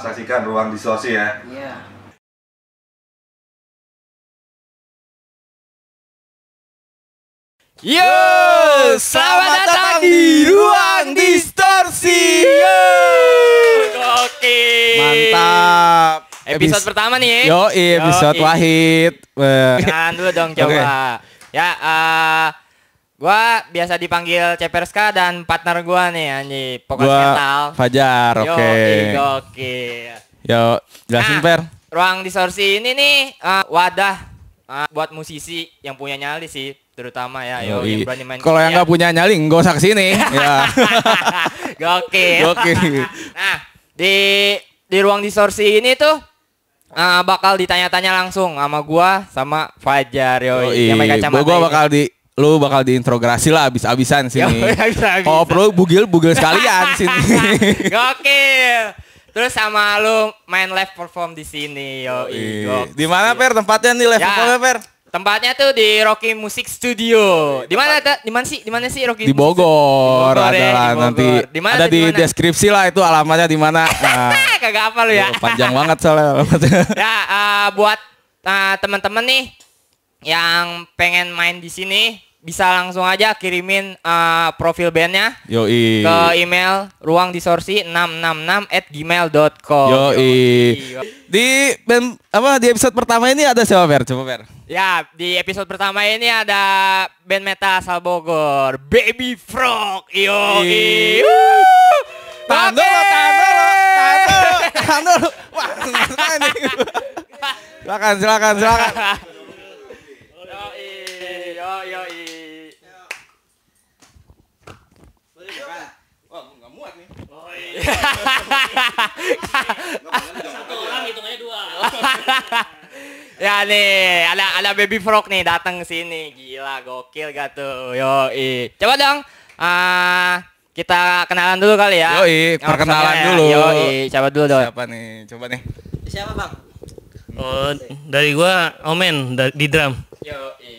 saksikan ruang distorsi ya. Iya. Yo, selamat datang di ruang distorsi. Yo, oke. Mantap. Episode pertama nih. Yo, episode Yoi. Wahid. Wah. Jangan dulu dong coba. Ya, eh gua biasa dipanggil Ceperska dan partner gua nih anjing, Pokok Gua Metal. Fajar, Yo, oke. oke. Yo, jelasin Nah, Per. Ruang distorsi ini nih eh, wadah eh, buat musisi yang punya nyali sih, terutama ya, yo, yang berani main. Kalau yang nggak punya nyali, nggak usah ke sini. ya. Gokil. Gokil. nah, di di ruang distorsi ini tuh uh, bakal ditanya-tanya langsung sama gua sama Fajar. Yoi. Yang pakai kacamata. Gua, gua bakal di lu bakal diintrograsi lah abis-abisan sini. Bisa-bisa. Oh, perlu bugil-bugil sekalian sini. Gokil. Terus sama lu main live perform di sini Gokil. Di mana Per tempatnya nih level Ya. Per? Tempatnya tuh di Rocky Music Studio. Di mana Di mana sih? Di mana sih Rocky? Di Bogor, Di Bogor ada ya, lah nanti. Di mana ada di di mana? deskripsi lah itu alamatnya di mana. Nah? Kagak apa lu ya? Yo, panjang banget soalnya alamatnya. ya eh, buat eh, teman-teman nih yang pengen main di sini bisa langsung aja kirimin eh, profil bandnya Yoi. ke email ruangdisorsi666 at gmail.com Yoi. Di band apa di episode pertama ini ada siapa Per? Coba Per. Ya, di episode pertama ini ada band metal asal Bogor, Baby Frog. Yo. Tahan dulu, tahan dulu, tahan dulu, tahan dulu. Wah, senang ini. Silakan, silakan, silakan. Yo, yo, Wah, nggak muat nih. Ya nih, ada ada Baby Frog nih datang sini. Gila, gokil gak tuh. Yo, Coba dong ah kita kenalan dulu kali ya. Yoi, perkenalan ya. dulu. Yoi, coba dulu dong. Siapa nih? Coba nih. Siapa bang? Oh, dari gua Omen di drum. Yoi.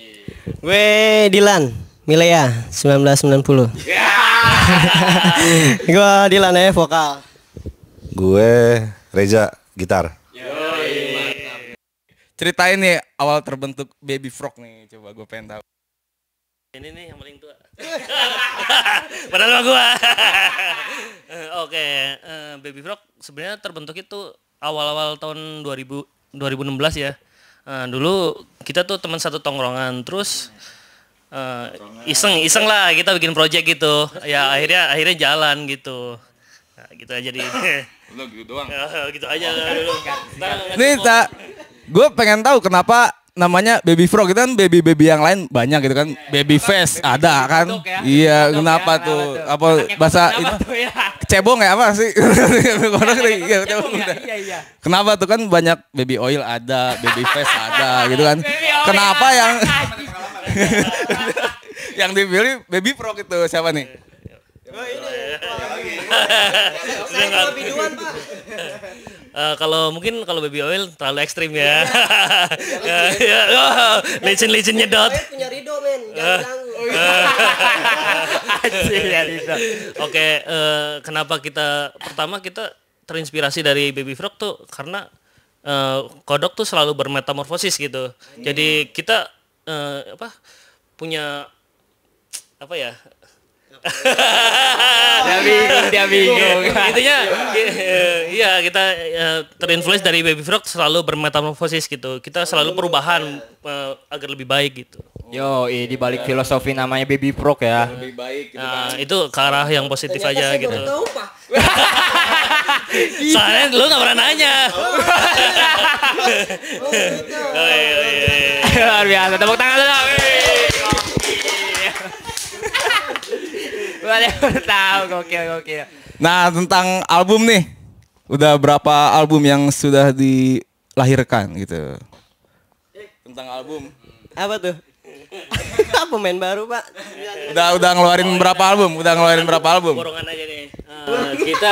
Gue Dilan, Milea, 1990. Gue Dilan ya vokal. Gue Reza gitar. Ceritain nih awal terbentuk Baby Frog nih. Coba gue pengen tahu. Ini nih yang paling tua. Padahal mah gua. Eh, Oke, eh, Baby Frog sebenarnya terbentuk itu awal-awal tahun 2000 2016 ya. Eh, dulu kita tuh teman satu tongkrongan terus eh, iseng iseng lah kita bikin project gitu. Ya akhirnya akhirnya jalan gitu. Nah, gitu aja di. Udah gitu doang. gitu aja dulu. Nih, tak gue pengen tahu kenapa namanya Baby Frog itu kan baby-baby yang lain banyak gitu kan. Baby face ada kan. Ya. Iya, Bentuk kenapa ya, tuh? kenapa Apa Anaknya bahasa tuh ya? cebong ya apa sih? Orang iya, cebong. Iya, iya, iya. Kenapa tuh kan banyak baby oil ada, baby face ada gitu kan. Baby. Kenapa yang yang dipilih Baby Frog itu siapa nih? Saya biduan pak. Eh, kalau mungkin kalau baby oil terlalu ekstrim ya. ya, oh, licin licin nyedot. Saya punya Rido men, jangan ganggu. Anjir, itu. Oke, eh, kenapa kita pertama kita terinspirasi dari baby frog tuh karena eh, kodok tuh selalu bermetamorfosis gitu. Jadi kita eh, apa punya apa ya? Dia bingung, dia bingung. Intinya i- iya kita eh, terinfluence dari baby frog selalu bermetamorfosis gitu. Kita selalu perubahan eh, agar lebih baik gitu. Yo, di balik filosofi namanya Baby Frog ya. Lebih baik Nah, itu ke arah yang positif aja gitu. Tahu pak. Soalnya lu gak pernah nanya. Oh, iya, iya, iya. Luar biasa. Tepuk tangan dulu. Yang baru tahu gokil gokil. Nah, tentang album nih. Udah berapa album yang sudah dilahirkan gitu? Tentang album. Apa tuh? Apa main baru pak? Udah udah ngeluarin berapa album? Udah ngeluarin berapa album? Borongan aja nih. Eh, kita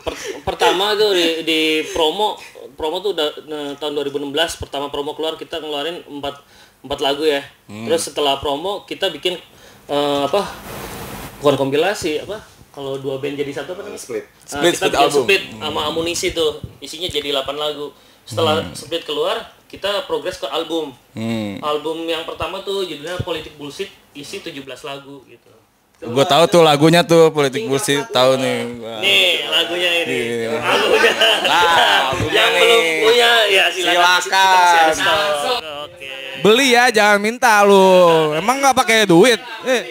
per- pertama tuh di, di promo promo tuh udah eh, tahun 2016 pertama promo keluar kita ngeluarin empat empat lagu ya. Terus setelah promo kita bikin eh, apa? Bukan kompilasi apa? kalau dua band jadi satu apa namanya? Split. Nah, Split, kita split bikin album. split sama amunisi tuh. Isinya jadi 8 lagu. Setelah Hmm. split keluar, kita progres ke album. Hmm. Album yang pertama tuh judulnya Politik Bullshit, isi 17 lagu gitu. Gue tahu tuh lagunya tuh politik bullshit tahu nih. Wah. Nih lagunya ini. Iya. Lagunya. Nah, lagunya yang nih. belum punya ya silakan. Silakan. Oke. Beli ya, jangan minta lu. Emang nggak pakai duit? Eh,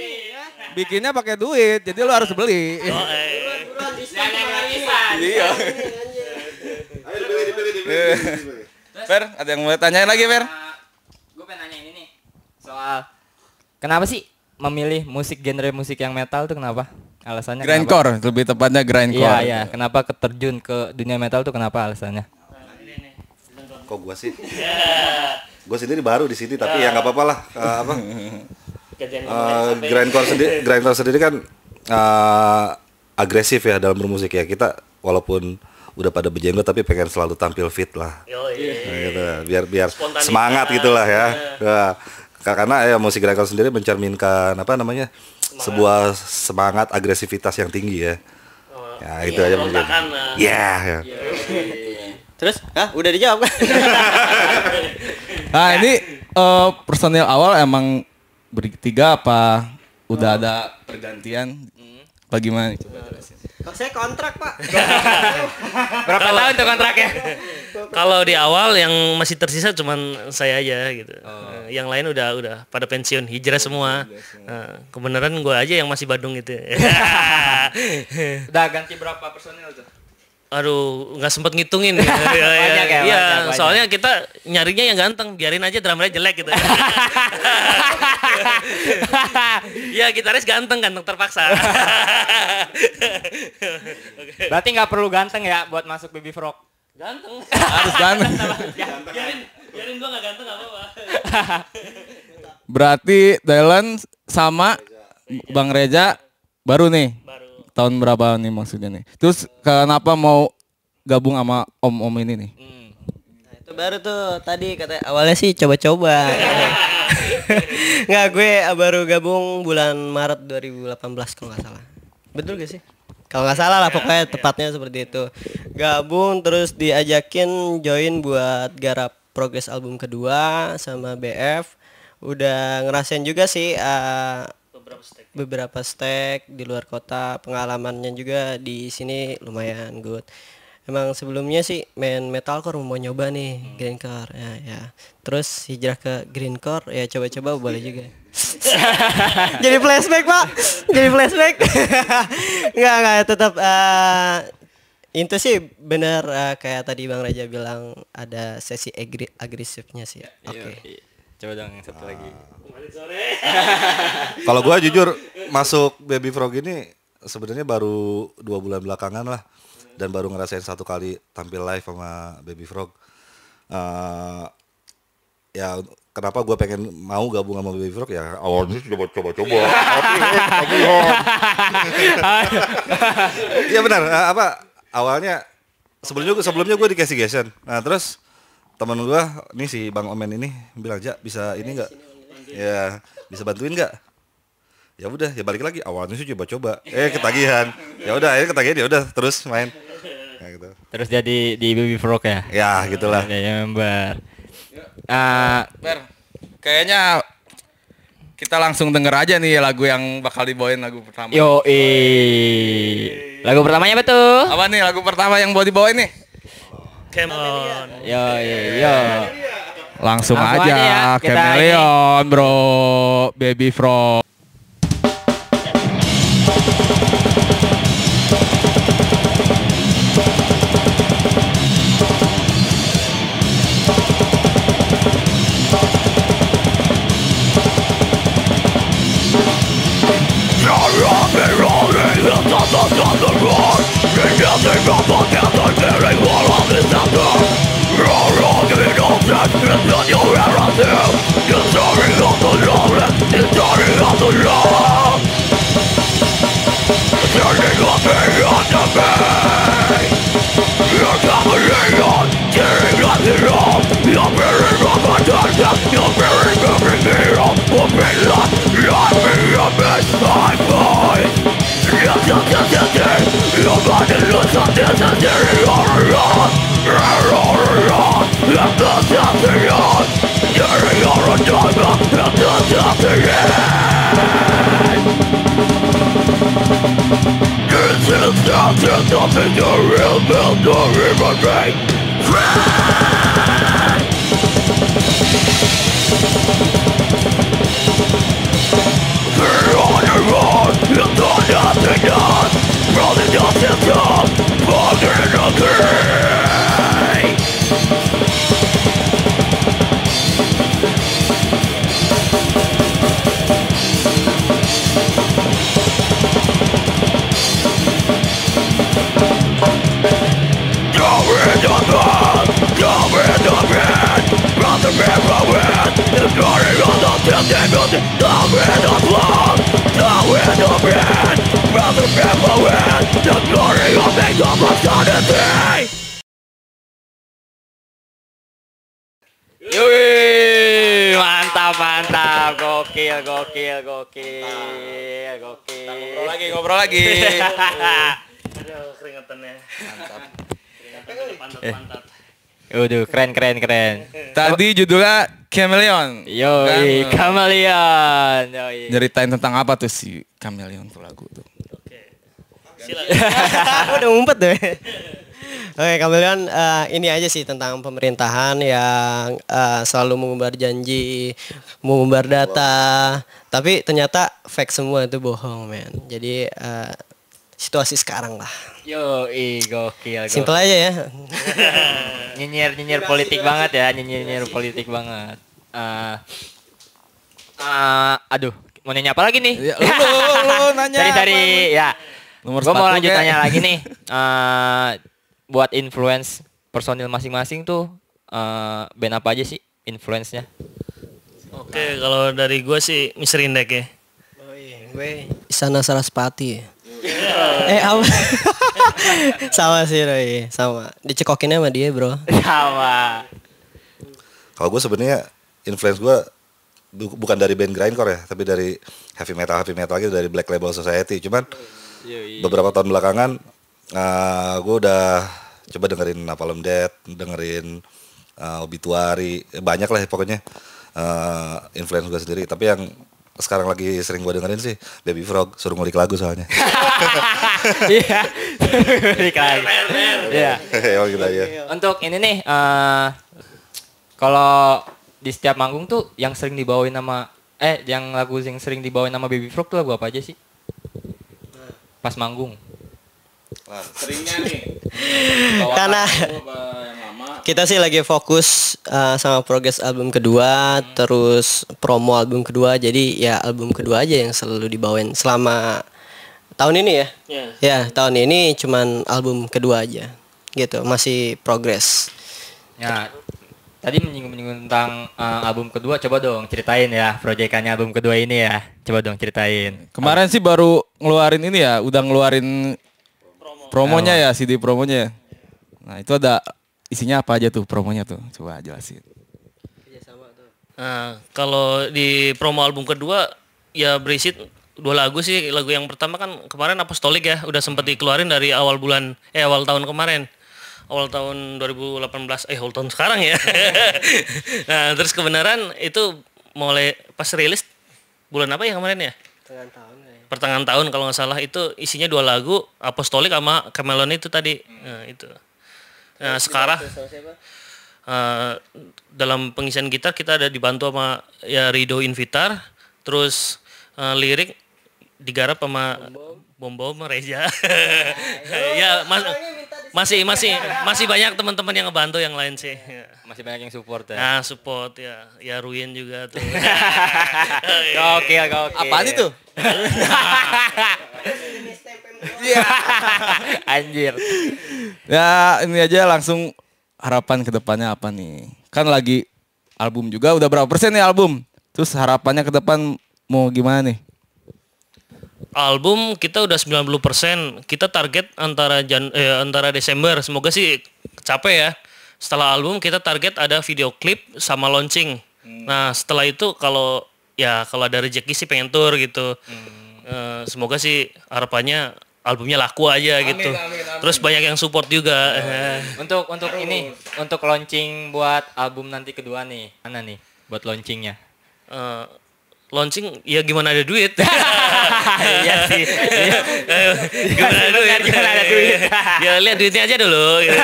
bikinnya pakai duit, jadi lu harus beli. Oh, eh. Iya. Ayo. Fer, ada yang mau tanyain lagi, Fer? gue pengen nanya ini nih soal kenapa sih memilih musik genre musik yang metal tuh kenapa? Alasannya kenapa? Grindcore, lebih tepatnya Iya grindcore. iya, kenapa keterjun ke dunia metal tuh kenapa alasannya? Kok gua sih? Gua sendiri baru di sini tapi ya nggak apa-apa lah. Eh, apa? Sampai- grindcore sendiri, grindcore sendiri kan eh, agresif ya dalam bermusik ya. Kita walaupun udah pada berjenggot tapi pengen selalu tampil fit lah. Yoi. Nah, gitu. Biar biar semangat gitulah ya. Nah, ka- karena ya musik grindcore sendiri mencerminkan apa namanya? sebuah semangat agresivitas yang tinggi ya. Oh, Ya, itu aja mungkin. Berontakan, nah. Ya, ya. Terus, ah udah dijawab kan? Nah, ini eh, personil awal emang bertiga apa udah ada pergantian? Bagaimana? Coba jelasin. Kok saya kontrak pak? Berapa tahun tuh kontraknya? Kalau di awal yang masih tersisa cuman saya aja gitu. Eh, Yang lain udah udah pada pensiun, hijrah semua. Nah, kebenaran gue aja yang masih Badung gitu. Udah ganti berapa personil tuh? Aduh, nggak sempet ngitungin. Iya, iya, Banyak ya, iya, banyak, banyak. soalnya kita nyarinya yang ganteng, biarin aja drummernya jelek gitu. Iya, gitaris ganteng, ganteng terpaksa. Berarti nggak perlu ganteng ya buat masuk Baby Frog. ganteng. Harus ganteng. biarin, biarin gua nggak ganteng apa-apa. Berarti Dylan sama Bang Reja baru nih. Baru. Tahun berapa nih maksudnya nih? Terus kenapa mau gabung sama om-om ini nih? Nah, itu baru tuh tadi kata awalnya sih coba-coba. Nggak gue baru gabung bulan Maret 2018 kalau nggak salah. Betul gak sih? Kalau nggak salah lah pokoknya tepatnya seperti itu. Gabung terus diajakin join buat garap progres album kedua sama BF. Udah ngerasain juga sih uh, Beberapa stek di luar kota pengalamannya juga di sini lumayan good. Emang sebelumnya sih main metalcore mau nyoba nih greencore ya ya. Terus hijrah ke greencore ya coba-coba boleh juga. Jadi flashback pak. Jadi flashback. Nggak nggak tetap eh, itu sih bener eh, kayak tadi bang Raja bilang ada sesi agri- agresifnya sih. Oke. Iya, Coba dong yang satu lagi. Kalau gua jujur masuk Baby Frog ini sebenarnya baru dua bulan belakangan lah dan baru ngerasain satu kali tampil live sama Baby Frog. Eh, ya kenapa gua pengen mau gabung sama Baby Frog ya awalnya coba coba coba. Iya benar eh, apa awalnya sebelumnya sebelumnya gue di Casey Gestion. Nah terus teman gua nih si Bang Omen ini bilang aja bisa ini enggak ya bisa bantuin nggak ya udah ya balik lagi awalnya sih coba-coba eh ketagihan ya udah akhirnya ketagihan ya udah terus main ya gitu Terus jadi di Baby Frog ya? ya gitulah Ya, member. Ah, Fer, kayaknya kita langsung denger aja nih lagu yang bakal dibawain lagu pertama. yo Lagu pertamanya tuh? Apa nih lagu pertama yang mau dibawain nih? Come on. Yo yo. Langsung, Langsung aja, aja ya, kita Chameleon bro, Baby Frog. nothing from a counter very wall of this number Wrong, wrong, giving no sense, it's not your relative The story of the lawless, the story of the law Turning up the enemy You're coming on, tearing up the law You're bearing from a darkness, you're bearing from the fear of Open life, life in your best Rất nhiều những tiếng kêu lên, và những người xem trên kênh này đã nói: "Rất nhiều những tiếng kêu lên, và tất cả mọi người đều thấy mình đang ở trên đường." yo yo yo 争气 Yui, mantap mantap, gokil gokil gokil gokil. Ngobrol lagi, ngobrol lagi. Aduh, keringetannya. Mantap. Waduh, keren keren keren. Tadi judulnya Chameleon. Yoi, Kan, kameleon. Yoi. Nyeritain tentang apa tuh si Chameleon tuh lagu tuh. Oke. Silakan. udah ngumpet deh. Oke, Kameleon eh, ini aja sih tentang pemerintahan yang eh, selalu mengumbar janji, mengumbar data, tapi ternyata fake semua itu bohong, men. Jadi eh, situasi sekarang lah. Yoi, gokil. gokil. Simple aja ya. nyinyir nyinyir politik banget ya nyinyir nyinyir politik banget Eh, eh, aduh mau nanya apa lagi nih Ya, lu, lu, lu nanya dari dari ya Nomor gue mau lanjut kek. tanya lagi nih Eh, buat influence personil masing-masing tuh eh, band apa aja sih influence-nya Oke, kalau dari gue sih Mr. Indek ya. Gue Isana Saraspati. eh apa? sama sih Roy, sama. Dicekokinnya sama dia, Bro. sama Kalau gue sebenarnya influence gue bu- bukan dari band grindcore ya, tapi dari heavy metal heavy metal gitu dari Black Label Society. Cuman beberapa tahun belakangan gue udah coba dengerin Napalm Death, dengerin uh, Obituary, eh, banyak lah ya pokoknya uh, influence gue sendiri. Tapi yang sekarang lagi sering gue dengerin sih Baby Frog, suruh ngulik lagu soalnya. iya Balik lagi iya gitu untuk ini nih eh kalau di setiap manggung tuh yang sering dibawain nama eh yang lagu yang sering dibawain nama Baby Frog tuh lagu apa aja sih pas manggung Seringnya nih. Karena kita sih lagi fokus uh, sama progres album kedua, terus promo album kedua. Jadi ya album kedua aja yang selalu dibawain selama tahun ini ya. Ya. Ya, tahun ini cuman album kedua aja. Gitu, masih progres. Ya, tadi menyinggung-menyinggung tentang eh, album kedua, coba dong ceritain ya proyekannya album kedua ini ya. Coba dong ceritain. Kemarin sih baru ngeluarin ini ya, udah ngeluarin promonya ya, CD promonya. ya. Nah, itu ada isinya apa aja tuh promonya tuh? Coba jelasin. Nah, kalau di promo album kedua ya berisi dua lagu sih. Lagu yang pertama kan kemarin Apostolik ya, udah sempat dikeluarin dari awal bulan eh awal tahun kemarin. Awal tahun 2018 eh awal tahun sekarang ya. nah, terus kebenaran itu mulai pas rilis bulan apa ya kemarin ya? Pertengahan tahun kalau nggak salah itu isinya dua lagu Apostolik sama Camelon itu tadi. Nah, itu. Nah, sekarang Eh, dalam pengisian gitar kita ada dibantu sama ya Rido Invitar, terus eh, lirik digarap sama Bom Bom Reza. ya mas- masih masih masih banyak teman-teman yang ngebantu yang lain sih. Ya. Masih banyak yang support ya. Nah support ya, ya Ruin juga tuh. Gokil, gokil. Apaan itu? Anjir. Ya, ini aja langsung harapan ke depannya apa nih? Kan lagi album juga udah berapa persen nih album? Terus harapannya ke depan mau gimana nih? Album kita udah 90%. Kita target antara Jan eh, antara Desember. Semoga sih capek ya. Setelah album kita target ada video klip sama launching. Nah, setelah itu kalau ya kalau ada rezeki sih pengen tour gitu. Eh, semoga sih harapannya albumnya laku aja gitu. Terus banyak yang support juga. Eh, Untuk untuk ini, untuk launching buat album nanti kedua nih. Mana nih buat launchingnya? eh, launching ya gimana ada duit. Iya sih. gimana ada duit? Gimana ada duit. ya lihat duitnya aja dulu. gitu.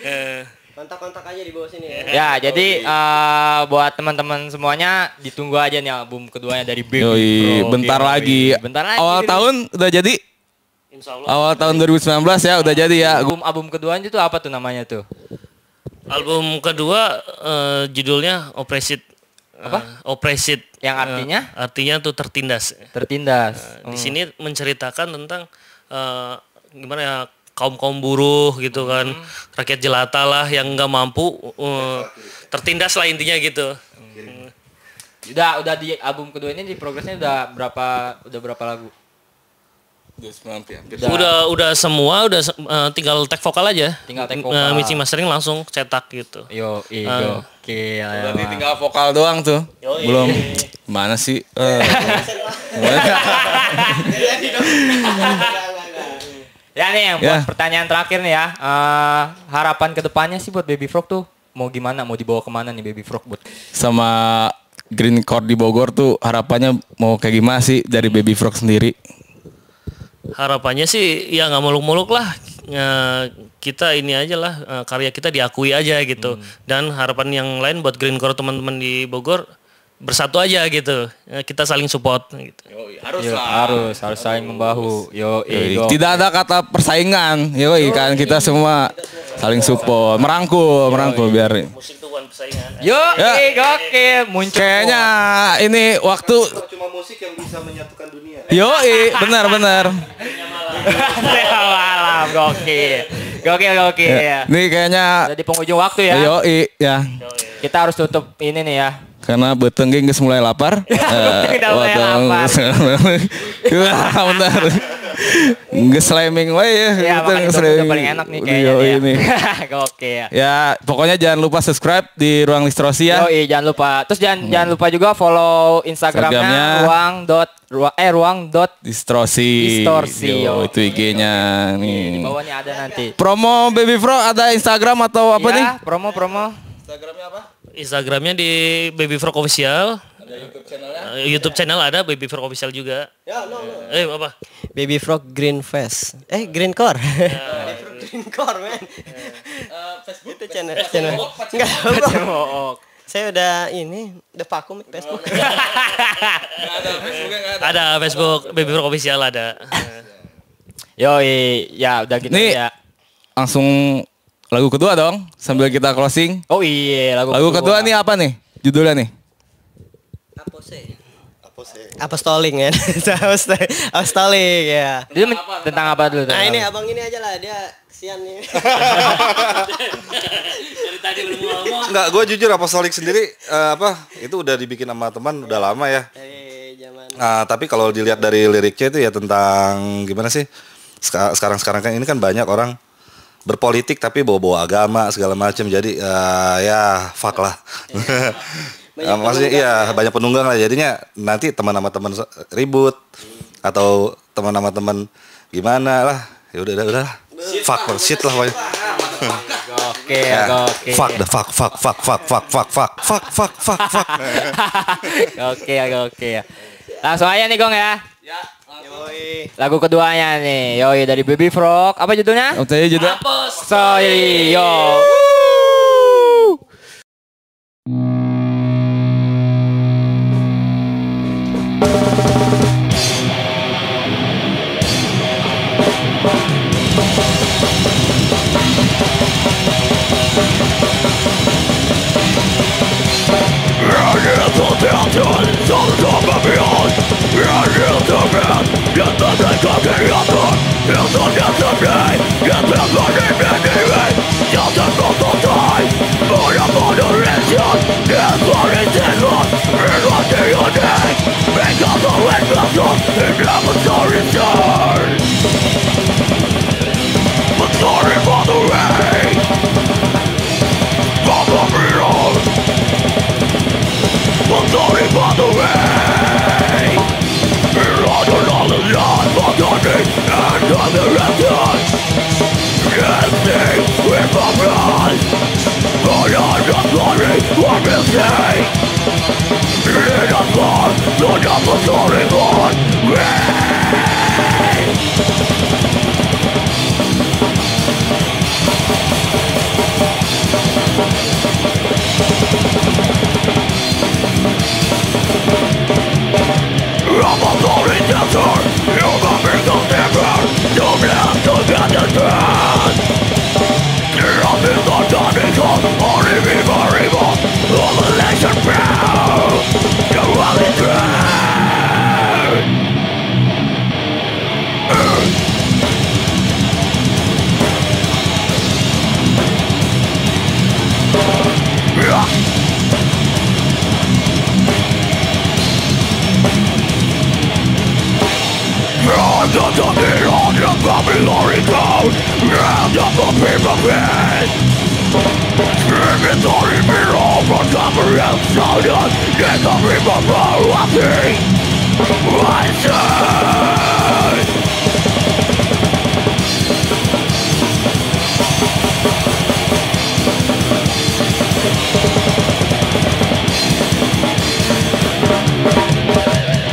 Eh, kontak-kontak aja di bawah sini ya Ya, jadi eh, buat teman-teman semuanya ditunggu aja nih album keduanya dari Baby Yoi, Frog. bentar lagi. Bentar lagi. Awal tahun udah jadi. Insya Allah. Awal tahun 2019 ya udah jadi ya. album album keduanya itu apa tuh namanya tuh? Album kedua eh, judulnya Oppresid. Apa? Oppresid. Yang artinya? Eh, artinya tuh tertindas. Tertindas. Di sini menceritakan tentang eh, gimana ya kaum kaum buruh gitu kan, rakyat jelata lah yang nggak mampu eh, tertindas lah intinya gitu. Udah udah di album kedua ini di progresnya udah berapa udah berapa lagu? Udah udah semua udah eh, tinggal tag vokal aja. Tinggal tag Eh, vokal. mixing mastering langsung cetak gitu. Yo, Ah. iya, oke. Berarti tinggal vokal doang tuh. Belum. Mana sih? Eh. Ya nih yang Ya. buat pertanyaan terakhir nih ya. Eh, harapan ke depannya sih buat Baby Frog tuh mau gimana? Mau dibawa ke mana nih Baby Frog buat? Sama Green Court di Bogor tuh harapannya mau kayak gimana sih dari Baby Frog sendiri? Harapannya sih ya nggak muluk-muluk lah. Eh, kita ini aja lah eh, karya kita diakui aja gitu. Dan harapan yang lain buat Green Core teman-teman di Bogor bersatu aja gitu. Eh, kita saling support gitu. harus Yo, harus harus saling membahu. Yo, Yoi. ego. Tidak ada kata persaingan. Yoi kan kita semua saling support, merangkul, merangkul biar Musik tuh bukan persaingan. Yo, Ya. oke, muncul. kayaknya ini waktu musik yang bisa menyatukan dunia. Yoi, benar benar. malam, gokil. Gokil, gokil ya. Ini kayaknya Udah di penghujung waktu ya. Yoi ya. Kita harus tutup ini nih ya. Karena betengging geus mulai lapar. Eh, Udah mulai watong lapar. geus- Geus slamming ya. Ya, Gitu, itu paling enak nih kayaknya. Ya. ini. Gokil ya. Ya, pokoknya jangan lupa subscribe di Ruang Listrosi ya. Yoi, jangan lupa. Terus jangan jangan lupa juga follow Instagramnya, Instagramnya. ruang dot ruang eh ruang dot Distorsi. Distorsi, Yo, yo. itu IG-nya di nih. bawahnya ada nanti. Promo Baby Fro ada Instagram atau apa ya, nih? promo promo. Instagramnya di Baby Frog Official. Eh, YouTube channel ada Baby Frog Official juga. Eh apa? Baby Frog Green Face eh Green Core Green Core man Facebook itu channel channel enggak. Oh, saya udah ini udah vakum Facebook Ada Facebook Baby Frog Official ada. Yoi, ya udah gitu Nih. ya. Langsung lagu kedua dong sambil kita closing. Oh iya, lagu, Lagu kedua nih apa nih? Judulnya nih. Apostoling ya apostoling ya Itu men- tentang apa dulu? nah ini apa? abang ini aja lah dia kesian nih Enggak, gue jujur apostolik sendiri eh, apa itu udah dibikin sama teman udah lama ya. dari zaman Nah, tapi kalau dilihat dari liriknya itu ya tentang gimana sih? Seka- Sekarang-sekarang kan ini kan banyak orang berpolitik tapi bawa-bawa agama segala macam. Jadi eh, ya fuck lah. Eh, maksudnya iya banyak penunggang lah jadinya nanti teman sama teman ribut atau teman sama teman gimana lah. Ya udah udah udah. Fuck lah, shit lah pokoknya. Oke, Ya, oke. Fuck the fuck fuck fuck fuck fuck fuck fuck fuck fuck fuck fuck. Oke, oke ya. Langsung aja nih Gong ya. Yoi. Lagu keduanya nih. Yoi dari Baby Frog. Apa judulnya? Oh, tadi judul Sorry, yo. 我不要钱上车吧不要钱不要钱不要钱不 down Round up the people in Inventory from cover and us Get the people from watching I say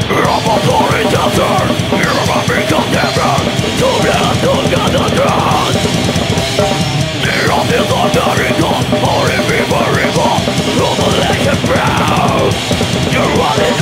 Robotory Desert! America, or in river, river, global like a brown. You're running.